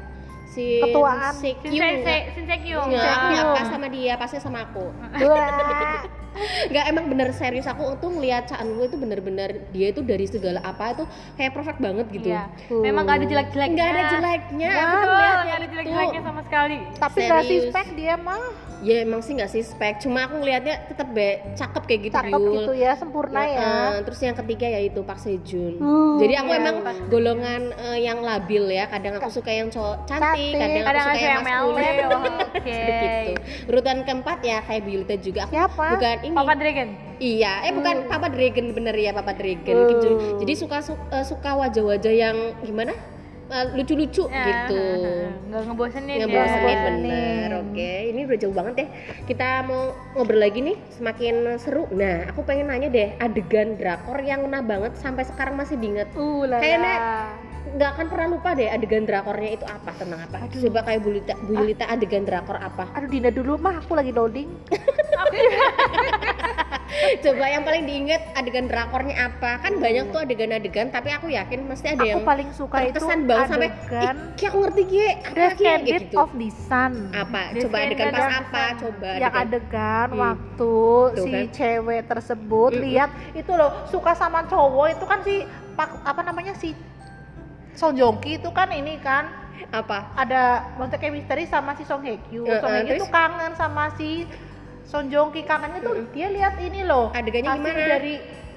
si Ketuaan. Shin Se Shin Se Kyung. Nggak, Se-kyung. pas sama dia, pasnya sama aku. (laughs) Nggak emang bener serius aku tuh ngelihat Cha Eun-woo itu bener-bener dia itu dari segala apa itu kayak perfect banget gitu. Iya. Memang gak ada jelek-jeleknya. Nggak ada jeleknya. Nggak aku ngeliatnya nggak ada jelek-jeleknya sama sekali. tapi nggak sih Serius. spek dia mah Ya emang sih nggak sih spek, cuma aku ngelihatnya tetap be cakep kayak gitu. cakep Yul. gitu ya sempurna ya Heeh, terus yang ketiga yaitu Park Sejun. Uh, Jadi aku iya, emang pas. golongan eh, yang labil ya. Kadang aku suka yang cowok cantik, Cantik. kadang aku Kadang suka ada yang yang maskulin. (laughs) Oke. Begitu. Urutan keempat ya kayak Biolita juga. Aku Siapa? bukan ini. Papa Dragon. Iya, eh bukan Papa Dragon bener ya Papa Dragon. Uh. Gitu. Jadi suka su- eh, suka wajah-wajah yang gimana? Eh, lucu-lucu Ya, gitu. Nggak ngebosenin Nggak ya. bosenin bosenin. bener. Oke, ini udah jauh banget ya. Kita mau ngobrol lagi nih, semakin seru. Nah, aku pengen nanya deh, adegan drakor yang ngena banget sampai sekarang masih diinget. uh lala. Kayaknya nggak akan pernah lupa deh adegan drakornya itu apa tentang apa. Coba kayak Bu Lita, Bu Lita adegan drakor apa? aduh Dina dulu mah aku lagi loading (laughs) Coba yang paling diinget adegan drakornya apa? Kan banyak tuh adegan-adegan, tapi aku yakin mesti ada aku yang paling suka itu terkesan banget sampai adegan "Ih, Ki aku ngerti Ki, apa The Ki?" Kayak gitu. of the Sun Apa? The Coba adegan pas apa? Sun. Coba yang adegan. adegan Hmm. waktu Tuh si kan. cewek tersebut Mm-mm. lihat itu loh suka sama cowok itu kan si apa namanya si Song Joong Ki itu kan ini kan apa? ada maksudnya kayak misteri sama si Song Hye Kyo. Eh, Song eh, Hye Kyo terus? tuh kangen sama si Song Joong Ki kangennya tuh Mm-mm. dia lihat ini loh Adegannya hasil gimana? dari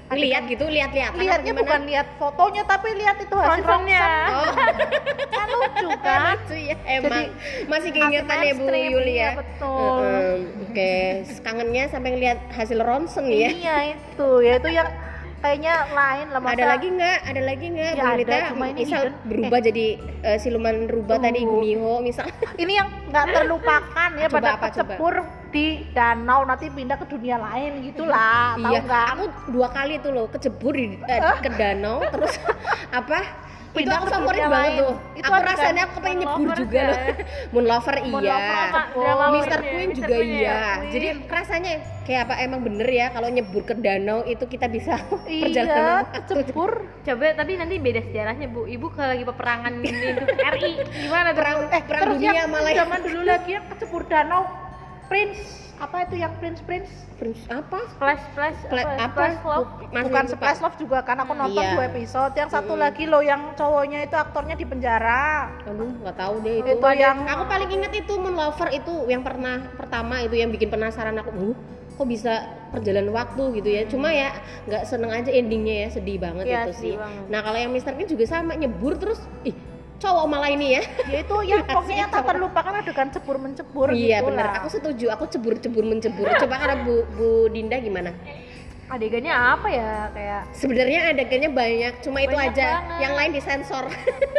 Lihat gitu, lihat-lihat. lihatnya bukan lihat fotonya tapi lihat itu hasil ronsen. Oh, (laughs) kan lucu (laughs) kan lucu ya. Emang Jadi, masih keingetan ya Bu mainstream, Yulia. iya, betul. Oke, kangennya sampai ngeliat hasil ronsen ya. iya itu ya itu yang kayaknya lain lah masa Ada lagi nggak? Ada lagi nggak? Ya, ada, cuma ini misal hidden. berubah jadi eh, siluman rubah tadi. Gumiho misal. (laughs) ini yang nggak terlupakan ya Coba pada apa, coba? di danau nanti pindah ke dunia lain gitulah tahu iya, nggak aku dua kali tuh loh kecebur di eh, ke danau terus (laughs) apa? Itu aku favorit banget lain. tuh. Itu aku rasanya aku pengen nyebur juga ya. loh. (laughs) Moon Lover Moon iya. Lover Mr. Queen ya, Queen juga Queen ya, iya. Queen. Jadi rasanya kayak apa emang bener ya kalau nyebur ke danau itu kita bisa (laughs) perjalanan iya waktu. kecebur Coba tapi nanti beda sejarahnya Bu. Ibu kalau lagi peperangan (laughs) RI gimana tuh? perang eh perang terus dunia malah zaman dulu lagi yang kecebur danau Prince apa itu yang Prince Prince Prince apa? Splash splash Pla- apa? splash love. Masih bukan lupa. Splash Love juga kan aku nonton Iya. dua episode yang satu Mm-mm. lagi loh yang cowoknya itu aktornya di penjara Aduh, nggak tahu deh itu. itu yang Aku paling inget itu Moon Lover itu yang pernah pertama itu yang bikin penasaran aku. Uh, kok bisa perjalanan waktu gitu ya. Cuma ya nggak seneng aja endingnya ya, sedih banget Iya, itu sedih sih. banget. Nah, kalau yang Mr. Queen juga sama nyebur terus ih cowok malah ini ya. ya itu (laughs) yang pokoknya yang tak terlupakan adegan cebur mencebur iya gitu benar. Aku setuju. Aku cebur-cebur mencebur. Coba karena Bu Bu Dinda gimana? Adegannya apa ya kayak Sebenarnya adegannya banyak, cuma itu Banyak aja. banget. Yang lain disensor.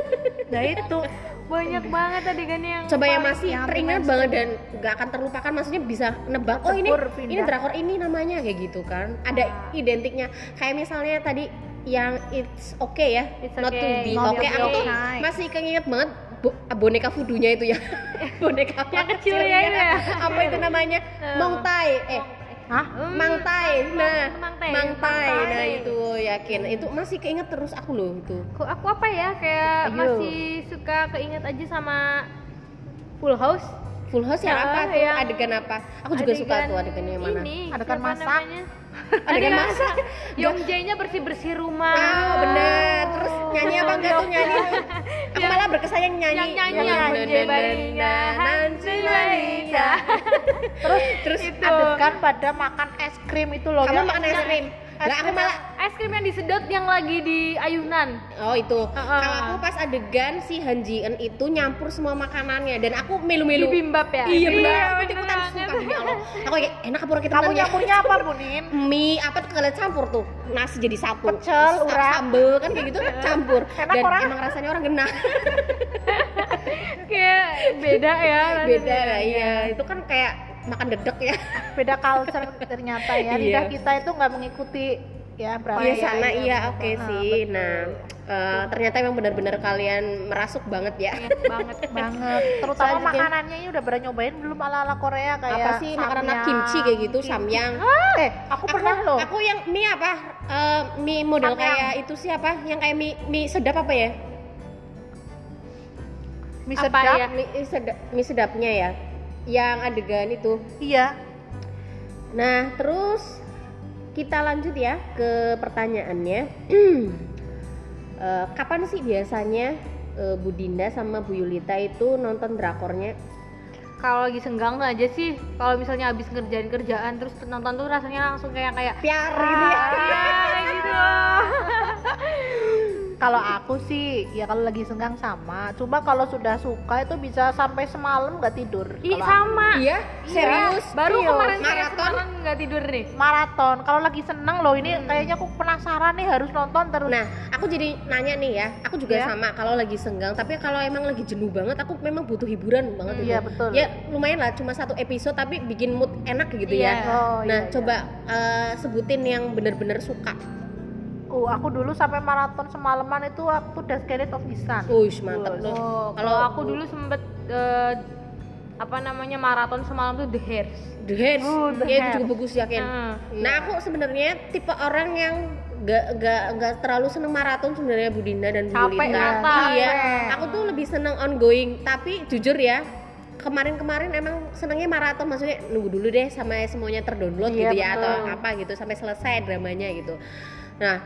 (laughs) nah itu banyak banget adegannya yang Coba yang masih yang teringat banget dan nggak akan terlupakan maksudnya bisa nebak oh ini Cebur, pindah. ini drakor ini namanya kayak gitu kan ada Ah. identiknya kayak misalnya tadi yang it's okay ya It's not to okay. be Not oke to be aku tuh okay. masih keinget banget bo- boneka voodoo-nya itu ya (laughs) boneka Yang kecilnya itu ya? apa itu namanya Eh. mongtai eh Hah? Mangtai nah Mangtai. mangtai nah itu yakin itu masih keinget terus aku loh itu Kok aku apa ya kayak Ayo. masih suka keinget aja sama Full House Full House yang Ya, apa tuh yang adegan apa aku juga suka Adegan tuh adegannya yang mana ini, Adegan masak. namanya? Adegan masak. Yong Jae-nya bersih-bersih rumah. Oh bener, terus nyanyi apa enggak tuh? Nyanyi. Aku malah nyanyi. Yang nyanyi Yang yang Baringa. (laughs) terus Terus adegan pada makan es krim itu loh kamu yang- makan es krim Lah aku malah Es krim yang disedot yang lagi di ayunan. Oh itu, Uh-uh. kalau aku pas adegan si Han Ji Eun itu nyampur semua makanannya dan aku melu-melu. Bibimbap ya? Iya benar, Iya, aku ikutan sumpah demi Allah. Aku kayak enak apa kita kamu ya? nyampurnya apa Bunin? (laughs) Mie apa tuh kalian campur tuh? Nasi jadi satu Pecel, urap. sambel kan kayak gitu campur. Enak dan orang. emang rasanya orang genah Kayak beda ya beda lah iya. Itu kan kayak makan dedek ya beda culture ternyata ya Iya. lidah kita itu nggak mengikuti ya berapa Iya ya, sana ya, iya oke Ah, sih. betul. Nah, eh, ternyata emang benar-benar kalian merasuk banget ya. Iya, banget (laughs) banget terutama Selanjutnya- makanannya ini udah pernah nyobain belum ala ala Korea kayak Apa sih makanan samyang, kimchi kayak gitu, kimchi. samyang. eh aku pernah loh Aku yang mie apa? Eh, mie model Samyang. kayak itu siapa? Yang kayak mie mie sedap apa ya? mie Apa sedap ya? Mie sedap, mie sedapnya ya. Yang adegan itu. iya Nah, terus kita lanjut ya ke pertanyaannya. (clears throat) Eh, kapan sih biasanya eh, Bu Dinda sama Bu Yulita itu nonton drakornya? kalau lagi senggang aja sih kalau misalnya habis ngerjain kerjaan terus nonton tuh rasanya langsung kayak kayak Piar ah, gitu (laughs) kalau aku sih ya kalau lagi senggang sama cuma kalau sudah suka itu bisa sampai semalam nggak tidur Ih sama Iya, serius. baru Serius. kemarin saya Maraton. nggak tidur nih maraton kalau lagi seneng loh ini kayaknya aku penasaran nih harus nonton terus Nah, aku jadi nanya nih ya, aku juga Ya. sama kalau lagi senggang, tapi kalau emang lagi jenuh banget, aku memang butuh hiburan banget Hmm, itu. iya, betul. Ya lumayan lah, cuma satu episode tapi bikin mood enak gitu Iya. ya. Oh, nah, iya, iya. coba eh, sebutin yang bener-bener suka. Oh, aku dulu sampai maraton semalaman itu waktu The Scarlet of Sun. Uish, mantap Wah, loh. oh, Kalau aku dulu sempet eh, apa namanya maraton semalam tuh The Hairs The Hands, Oh, The ya itu juga bagus yakin. Ah, Nah, aku sebenarnya tipe orang yang gak, gak, gak terlalu seneng maraton sebenarnya Bu Dinda dan Bu Capek mata, Iya, aku tuh lebih seneng ongoing. Tapi jujur ya, kemarin-kemarin emang senengnya maraton maksudnya nunggu dulu deh sama semuanya terdownload Iya, gitu ya atau betul. apa gitu sampai selesai dramanya gitu. Nah,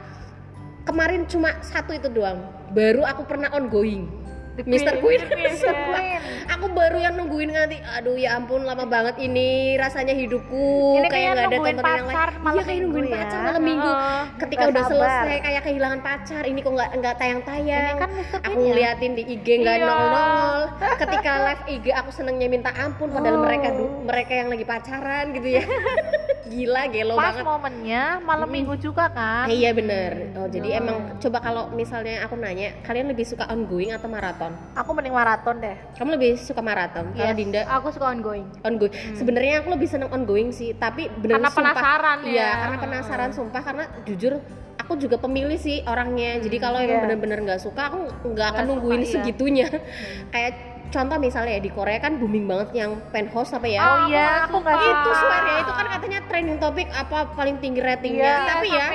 kemarin cuma satu itu doang. Baru aku pernah ongoing. The Mr. Queen, Queen, The Queen, ya. (laughs) aku baru yang nungguin nanti aduh ya ampun lama banget ini rasanya hidupku Ini kayak nggak ada tontonan yang lain iya kayak nungguin ya. pacar malam minggu Oh, ketika udah sabar. selesai kayak kehilangan pacar ini kok nggak nggak tayang tayang Ini kan aku Queen ya? ngeliatin di IG nggak Iya. nongol nongol ketika (laughs) live IG aku senengnya minta ampun padahal Oh. mereka mereka yang lagi pacaran gitu ya (laughs) gila gelo Pas banget momennya malam minggu juga kan. Eh, iya bener oh, jadi Hmm. emang coba kalau misalnya aku nanya kalian lebih suka ongoing atau maraton Aku mending maraton deh. kamu lebih suka maraton kalau Yes, Dinda aku suka ongoing ongoing. Sebenarnya aku lebih seneng ongoing sih, tapi bener Karena sumpah, penasaran ya. Iya, karena penasaran sumpah karena jujur aku juga pemilih sih orangnya. Jadi kalau emang Iya. bener-bener nggak suka, aku nggak akan nungguin suka, iya. segitunya. Kayak contoh misalnya ya di Korea kan booming banget yang penthouse apa ya? Oh, iya, nggak aku nggak suka. itu swear ya itu kan katanya trending topik apa paling tinggi ratingnya Iya, tapi ya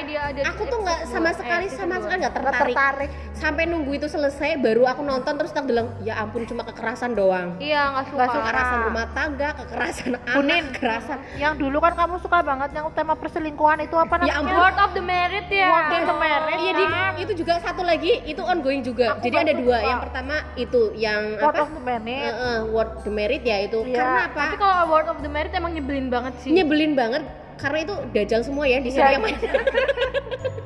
aku tuh nggak sama sekali eh, sama sekali nggak tertarik tertarik. sampai nunggu itu selesai baru aku nonton terus tak bilang ya ampun cuma kekerasan doang iya nggak suka, Nggak suka. kekerasan rumah tangga, kekerasan Bunin. anak, kekerasan Yang dulu kan kamu suka banget yang tema perselingkuhan itu apa Ya namanya? ampun. Word of the Merit ya Word of the Merit. Iya, di- itu juga satu lagi itu ongoing juga. Aku Jadi ada dua. suka. Yang pertama itu yang apa? Merit. Eh, eh, word the merit ya itu. Iya. Karena apa? tapi kalau Word of the Merit emang nyebelin banget sih Nyebelin banget karena itu dajal semua ya di sini Iya. yang main. (laughs)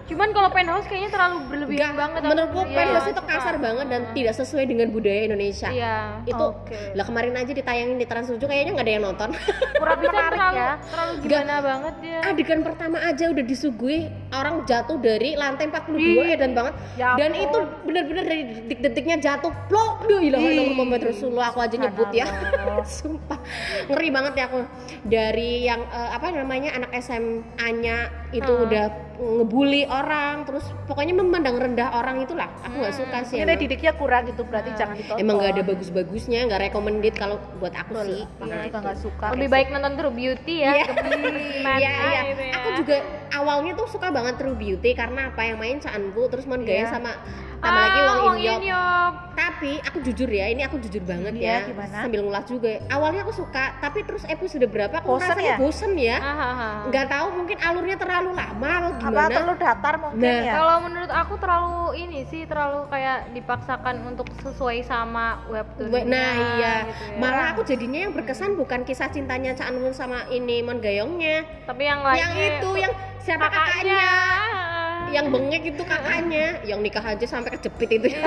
cuman kalau Penthouse kayaknya terlalu berlebihan Enggak, banget menurutku Iya, Penthouse itu suka. kasar banget dan tidak sesuai dengan budaya Indonesia. iya Itu Oke. lah kemarin aja ditayangin di Trans 7 kayaknya nggak ada yang nonton. Kurang (laughs) menarik terlalu ya. terlalu gimana banget ya Adegan pertama aja udah disuguhi orang jatuh dari lantai 42 Ih. edan banget. Ya Dan itu bener-bener dari detik-detiknya jatuh plok duh ilah. Muhammad Rasulullah aku aja nyebut ya. (laughs) Sumpah ngeri banget ya aku dari yang eh, apa namanya anak SMA-nya itu Hmm. udah ngebully orang terus pokoknya memandang rendah orang itulah aku nggak suka sih Ini emang. didiknya kurang gitu berarti jangan ditonton. emang nggak ada bagus-bagusnya nggak recommended kalau buat aku Betul. sih juga itu. nggak suka. lebih baik nonton True Beauty ya Iya. (laughs) Mad Iya, iya. gitu ya. Aku juga awalnya tuh suka banget True Beauty karena apa yang main Chanbu terus Mon Gaya Iya. sama tambah lagi Ah, Wang In. In-yeop. Tapi aku jujur ya, ini aku jujur banget Iya, ya. gimana? Sambil ngulas juga. Awalnya aku suka, tapi terus episode berapa aku Bosen rasanya ya? bosen ya. Nggak tahu mungkin alurnya terlalu lama atau Apa gimana. terlalu datar mungkin Nah. ya? Kalau menurut aku terlalu ini sih terlalu kayak dipaksakan untuk sesuai sama webtoon. We- Nah iya, gitu ya. malah aku jadinya yang berkesan bukan kisah cintanya Cha Eun sama ini Mon Gayongnya, tapi yang lain yang itu yang siapa kakaknya, kakaknya. yang bengek itu kakaknya, yang nikah aja sampai kejepit itu. (laughs)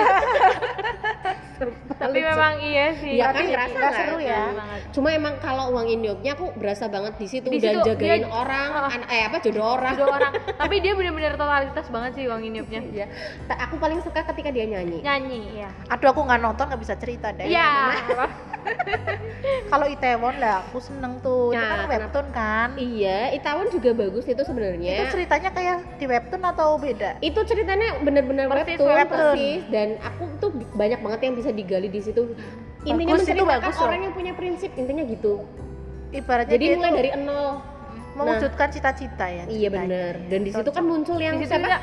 (laughs) tapi memang iya sih. Iya Tapi kan ngerasa nggak nggak? seru ya. banget. Cuma emang kalau uang Indioknya aku berasa banget di situ udah situ jagain dia- orang, Ah. anak eh apa jodoh orang. Dua orang. (laughs) tapi dia benar-benar totalitas banget sih Wang Iniopnya. Iya. Ta- Aku paling suka ketika dia nyanyi. Nyanyi ya. Aduh aku nggak nonton nggak bisa cerita deh. Iya. (laughs) (laughs) Kalau Itaewon lah aku seneng tuh. itu Nah, kan webtoon kan. iya Itaewon juga bagus itu sebenarnya Itu ceritanya kayak di webtoon atau beda? itu ceritanya bener-bener webtoon, webtoon. persis dan aku tuh banyak banget yang bisa digali di situ intinya Bagus, itu menceritakan bagus loh. orang yang punya prinsip intinya gitu Ibaratnya jadi mulai dari nol mewujudkan cita-cita ya. iya bener dan di situ kan muncul yang siapa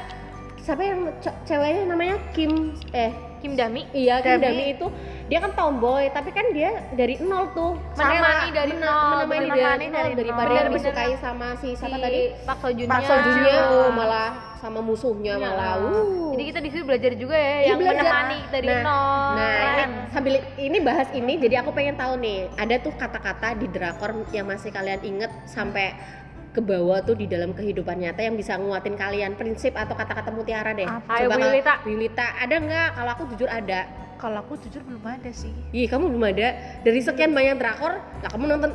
siapa yang ce- ceweknya namanya Kim eh Kim Dami iya Kim Dami. Dami itu dia kan tomboy tapi kan dia dari nol tuh Menemani dari nol, menemani dari, nol dari daripada nol. yang disukai sama si siapa si tadi Pak Sojunnya Pak Sojunya oh, malah sama musuhnya Iya. malah uh. Jadi kita di situ belajar juga ya Iya, yang belajar. menemani dari Nah, nol. Nah, ini, sambil ini bahas ini, jadi aku pengen tahu nih, ada tuh kata-kata di drakor yang masih kalian inget sampai ke bawah tuh di dalam kehidupan nyata yang bisa nguatin kalian prinsip atau kata-kata mutiara deh. Apa? Ayo, kalau- Yulita. Bu Yulita, ada nggak? Kalau aku jujur ada. Kalau aku jujur belum ada sih. Ih, kamu belum ada. Dari sekian banyak drakor, lah kamu nonton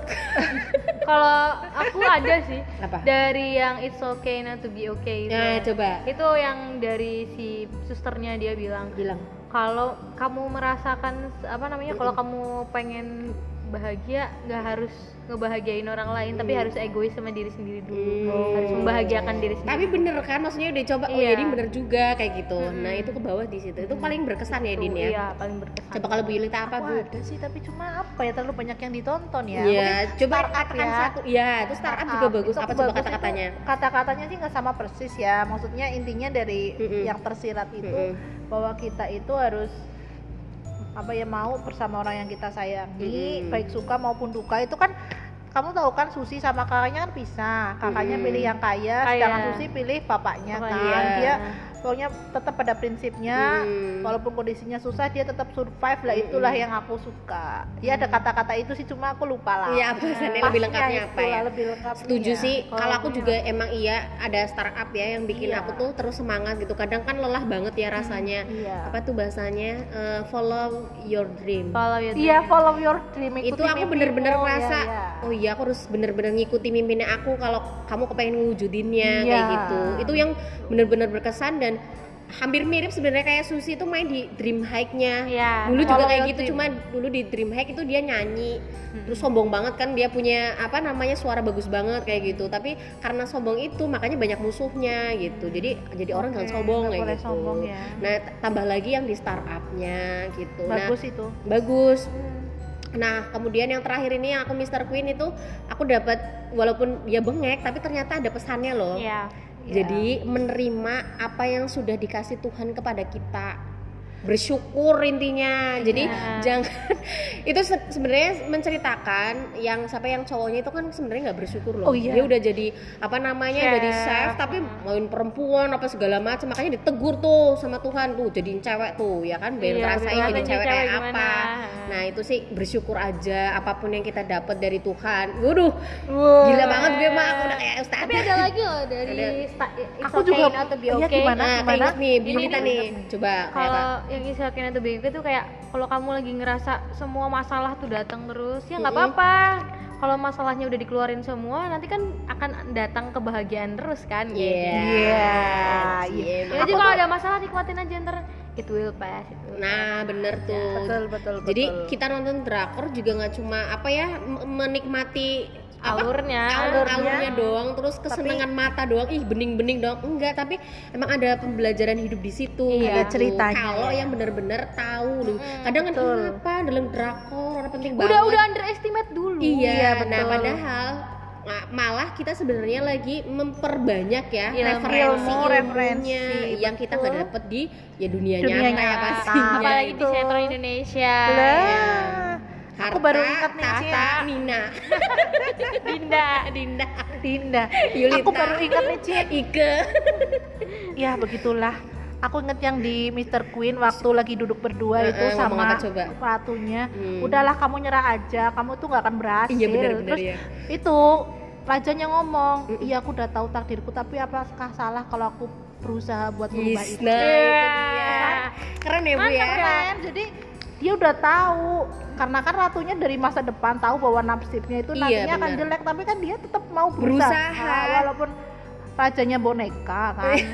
(laughs) Kalau aku ada sih apa? dari yang It's Okay Not to Be Okay itu. Nah, coba Itu yang dari si susternya dia bilang bilang. kalau kamu merasakan apa namanya kalau kamu pengen bahagia nggak harus ngebahagiain orang lain tapi Hmm. harus egois sama diri sendiri dulu Hmm. harus membahagiakan diri sendiri Tapi bener kan, maksudnya udah coba, oh Iya. jadi bener juga kayak gitu. Mm-mm. Nah itu ke bawah di situ. Itu paling berkesan ya, Din ya. iya paling berkesan Coba kalau Bu Yulita apa Aku Bu? ada sih tapi cuma apa ya terlalu banyak yang ditonton ya. Iya, coba katakan ya. satu. Iya, itu startup juga bagus. Itu Apa coba kata-katanya? Kata-katanya sih nggak sama persis ya. Maksudnya intinya dari Mm-mm. yang tersirat itu Mm-mm. bahwa kita itu harus apa ya mau bersama orang yang kita sayangi, Mm-mm. baik suka maupun duka itu kan kamu tahu kan Susi sama kakaknya kan pisah. Kakaknya Mm-mm. pilih yang kaya, Kaya. sedangkan Susi pilih bapaknya Bapaknya. kan. Iya. Dia pokoknya tetap pada prinsipnya Hmm. walaupun kondisinya susah dia tetap survive lah itulah Mm-mm. yang aku suka. Ya ada kata-kata itu sih cuma aku lupa lah. Iya, bahasannya lebih lengkapnya apa ya? Lebih lengkapnya. Setuju sih. Kalau Kalau aku juga emang iya ada startup ya yang bikin Iya. aku tuh terus semangat gitu. Kadang kan lelah banget ya rasanya. Iya. Apa tuh bahasanya? Eh, follow your dream. follow your Iya, dream. follow your dream. itu ikuti aku mimpimu. bener-bener Iya, ngerasa iya. oh iya aku harus bener-bener ngikuti mimpinya aku kalau kamu kepengen ngewujudinnya Iya. kayak gitu itu yang bener-bener berkesan dan hampir mirip sebenarnya kayak Susi itu main di Dream Hike-nya Iya. dulu juga kayak gitu Dream. cuma dulu di Dream Hike itu dia nyanyi Hmm. terus sombong banget kan dia punya apa namanya suara bagus banget kayak gitu tapi karena sombong itu makanya banyak musuhnya gitu jadi jadi orang jangan Oke, sombong kayak gitu sombong ya. nah tambah lagi yang di startupnya gitu nah Bagus itu. bagus Nah, kemudian yang terakhir ini yang aku Mr. Queen itu aku dapat walaupun dia bengek tapi ternyata ada pesannya loh. Jadi menerima apa yang sudah dikasih Tuhan kepada kita. Bersyukur intinya. Jadi Iya. jangan (laughs) itu se- sebenarnya menceritakan yang siapa yang cowoknya itu kan sebenarnya nggak bersyukur loh. Oh, iya. Dia udah jadi apa namanya Chef. jadi chef tapi main perempuan apa segala macam makanya ditegur tuh sama Tuhan tuh jadiin cewek tuh ya kan biar Iya, ngerasain biar jadi cewek kayak apa. gimana. Nah, itu sih bersyukur aja apa pun yang kita dapat dari Tuhan. Waduh, Wow. gila banget gue mah aku udah kayak ustaz. Tapi ada lagi loh dari Ada. Aku Okay juga- to Be iya, Okay. gimana? Nah, keinget nih, Ini Binita nih. nih. Coba? Kalau yang Not to Be Okay itu kayak kalau kamu lagi ngerasa semua masalah tuh datang terus ya nggak apa-apa. Kalau masalahnya udah dikeluarin semua, nanti kan akan datang kebahagiaan terus kan. Iya. Iya, Iya. Ya, jadi kalau ada masalah nikmatin aja ntar it will pass. It will Nah, bener tuh. Betul, betul, Jadi betul. kita nonton drakor juga nggak cuma apa ya menikmati Alurnya. alur- Alurnya. alurnya doang terus kesenangan mata doang ih bening-bening doang enggak tapi emang ada pembelajaran hidup di situ Iya. gitu. ceritanya. kalau yang bener-bener tahu loh. Mm-mm, kadang kan betul. "Ih, apa dalam drakor orang penting banget Udah udah underestimate dulu. Iya, Iya, nah betul. padahal ma- malah kita sebenarnya lagi memperbanyak ya Ilmu. referensi Ilmu, referensi, yang kita nggak betul. dapet di ya dunia, Dunia nyata ya nyata. pastinya. Apalagi di Betul. sinetron Indonesia. Lah. Harta, Aku baru ingat nih. Tata, Nina, (laughs) Dinda. Dinda, Dinda. Yulita. Aku baru ingat nih, Cin. Ike. Ya, begitulah. Aku inget yang di Mr. Queen waktu lagi duduk berdua itu ngomong sama coba? ratunya. Hmm. Udahlah kamu nyerah aja, kamu tuh nggak akan berhasil. Iya benar-benar Terus ya. itu rajanya ngomong, Mm-mm. iya aku udah tahu takdirku, tapi apakah salah kalau aku berusaha buat merubah Yes, itu? nah itu dia. Keren ya bu ya. Keren. Jadi dia udah tahu. Karena kan ratunya dari masa depan tahu bahwa nasibnya itu Iya, nantinya akan benar. jelek. Tapi kan dia tetap mau berusaha, Berusaha. walaupun rajanya boneka kan. (laughs)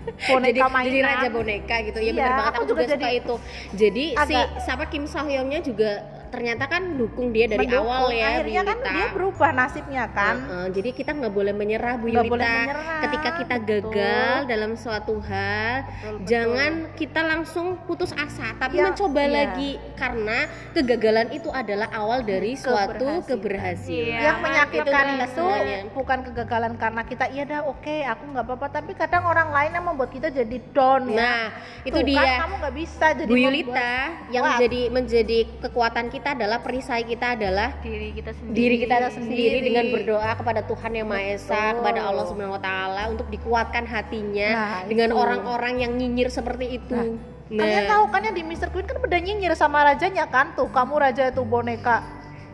Boneka jadi, mainan. jadi raja boneka gitu. Ya Iya, benar banget. Aku aku, juga juga, suka jadi itu. Jadi si agak- siapa Kim Soo Hyungnya juga ternyata kan dukung dia dari Mendukung. awal ya Bu akhirnya kan Yulita. dia berubah nasibnya kan Heeh, jadi kita nggak boleh menyerah Bu Yulita. boleh menyerah, Ketika kita betul. gagal dalam suatu hal, Betul, betul. jangan kita langsung putus asa, tapi Ya, mencoba iya. lagi karena kegagalan itu adalah awal dari suatu Keberhasilan. keberhasilan. Iya. yang menyakitkan itu semuanya. bukan kegagalan karena kita iya dah oke aku nggak apa-apa tapi kadang orang lain yang membuat kita jadi down ya Nah, itu Tuh, dia. kan, kamu nggak bisa jadi Bu membuat- Yulita yang Kuat. menjadi menjadi kekuatan kita adalah perisai kita adalah diri kita sendiri diri kita sendiri Sendiri. dengan berdoa kepada Tuhan yang Maha Esa kepada Allah Subhanahu wa taala untuk dikuatkan hatinya Nah, dengan orang-orang yang nyinyir seperti itu. Nah, Kalian tahu kan yang di Mr. Queen kan beda nyinyir sama rajanya kan tuh kamu raja itu boneka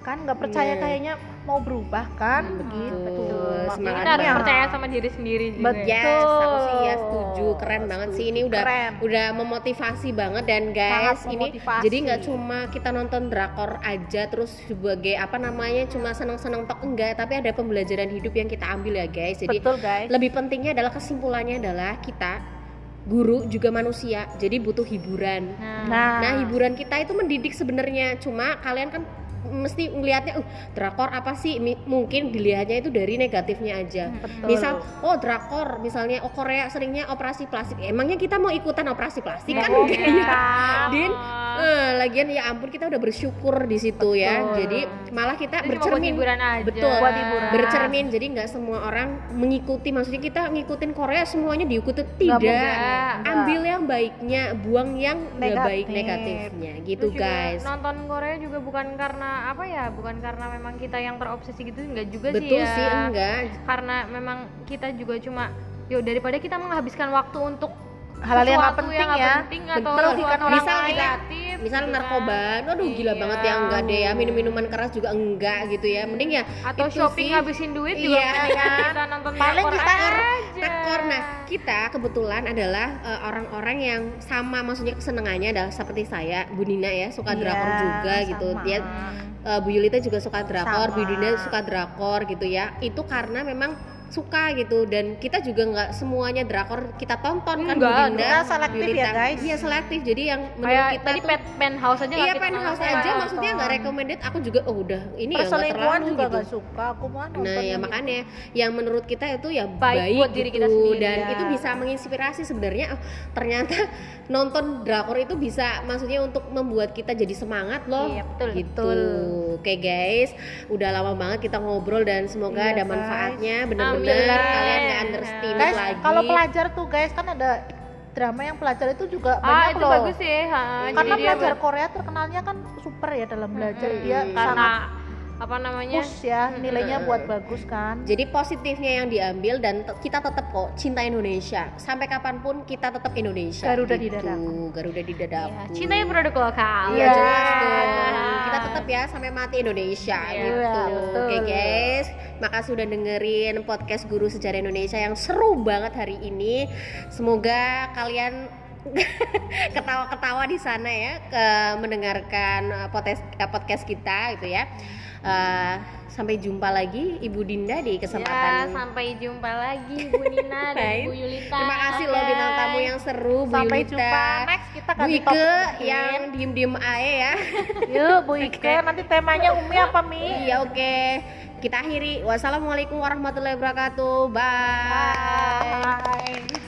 kan nggak percaya Iya. kayaknya mau berubah kan? Hmm, begitu. betul. Jadi kita harus percaya sama diri sendiri juga. Betul. ya. Yes, aku sih ya setuju, keren banget sih. Ini udah Keren. udah memotivasi banget dan guys ini jadi nggak cuma kita nonton drakor aja terus sebagai apa namanya cuma seneng-seneng tok enggak. Tapi ada pembelajaran hidup yang kita ambil ya guys. Jadi betul guys. lebih pentingnya adalah kesimpulannya adalah kita guru juga manusia. Jadi butuh hiburan. Nah, Nah, hiburan kita itu mendidik sebenarnya. Cuma kalian kan mesti ngelihatnya, uh, drakor apa sih? Mi- mungkin dilihatnya itu dari negatifnya aja. betul. Misal, oh drakor, misalnya oh Korea seringnya operasi plastik. Emangnya kita mau ikutan operasi plastik kan Nggak enggak ya? kan? Din, eh, lagian ya ampun kita udah bersyukur di situ ya. Betul. Jadi malah kita buat bercermin hiburan aja. Betul. Buat hiburan. bercermin jadi nggak semua orang mengikuti maksudnya kita ngikutin Korea semuanya diikuti Nggak tidak mungkin. ambil yang baiknya buang yang nggak baik negatifnya gitu Terus juga guys nonton Korea juga bukan karena apa ya bukan karena memang kita yang terobsesi gitu enggak juga sih betul ya sih enggak karena memang kita juga cuma yo daripada kita menghabiskan waktu untuk hal-hal yang nggak sesuatu penting yang nggak ya penting atau merugikan orang Misal lain kita- misal gitu kan. narkoba aduh gila Iya. banget ya enggak deh ya minum minuman keras juga enggak gitu ya mending ya atau itu shopping sih. ngabisin duit juga Iya, kan? (laughs) kita nonton Paling kita. Tekor. Nah, kita kebetulan adalah eh, orang-orang yang sama maksudnya kesenangannya adalah seperti saya, Bu Nina ya, suka Iya, drakor juga gitu. sama. Dia eh, Bu Yulita juga suka drakor, Bu Sama. Dinda suka drakor gitu ya. Itu karena memang suka gitu dan kita juga nggak semuanya drakor kita tonton kan Enggak, Dinda. kita selektif ya, Yulita. guys. Iya selektif. Jadi yang menurut kayak kita tadi tuh pet penthouse aja Iya penthouse nonton. aja maksudnya nggak recommended aku juga oh udah ini ya nggak terlalu juga gitu. nggak suka aku mah nonton Nah ya yang makanya yang menurut kita itu ya Baik baik, buat diri gitu kita sendiri, dan ya. itu bisa menginspirasi sebenarnya oh, ternyata (laughs) nonton drakor itu bisa maksudnya untuk membuat kita jadi semangat loh Iya, betul, gitu. betul. Oke guys, udah lama banget kita ngobrol dan semoga Iya, ada manfaatnya bener-bener Alhamdulillah. kalian nggak underestimate guys lagi. kalau pelajar tuh guys kan ada drama yang pelajar itu juga ah banyak itu loh bagus sih ha. karena Jadi dia pelajar ber- Korea terkenalnya kan super ya dalam belajar Mm-mm. dia karena sangat apa namanya push ya nilainya Mm-mm. buat bagus kan Jadi positifnya yang diambil dan kita tetap kok cinta Indonesia sampai kapan pun kita tetap Indonesia. Garuda di gitu. dadaku. Garuda di dadaku. ya, cintai produk lokal Iya Iya. jelas dong. Kita tetap ya sampai mati Indonesia Iya, gitu. betul. Oke guys, makasih sudah dengerin podcast Guru Sejarah Indonesia yang seru banget hari ini. Semoga kalian (laughs) ketawa-ketawa di sana ya ke mendengarkan uh, podcast uh, podcast kita gitu ya. Uh, sampai jumpa lagi Ibu Dinda di Ya, kesempatan sampai jumpa lagi Bu Nina (laughs) dan. Bu Yulita. Terima kasih loh Oke. bintang tamu yang seru Bu sampai Yulita. jumpa next kita Bu Ike yang diem-diem aja ya. yuk Bu Ike (laughs) nanti temanya Umi apa Mi Iya oke. Kita akhiri. Wassalamualaikum warahmatullahi wabarakatuh. Bye. Bye.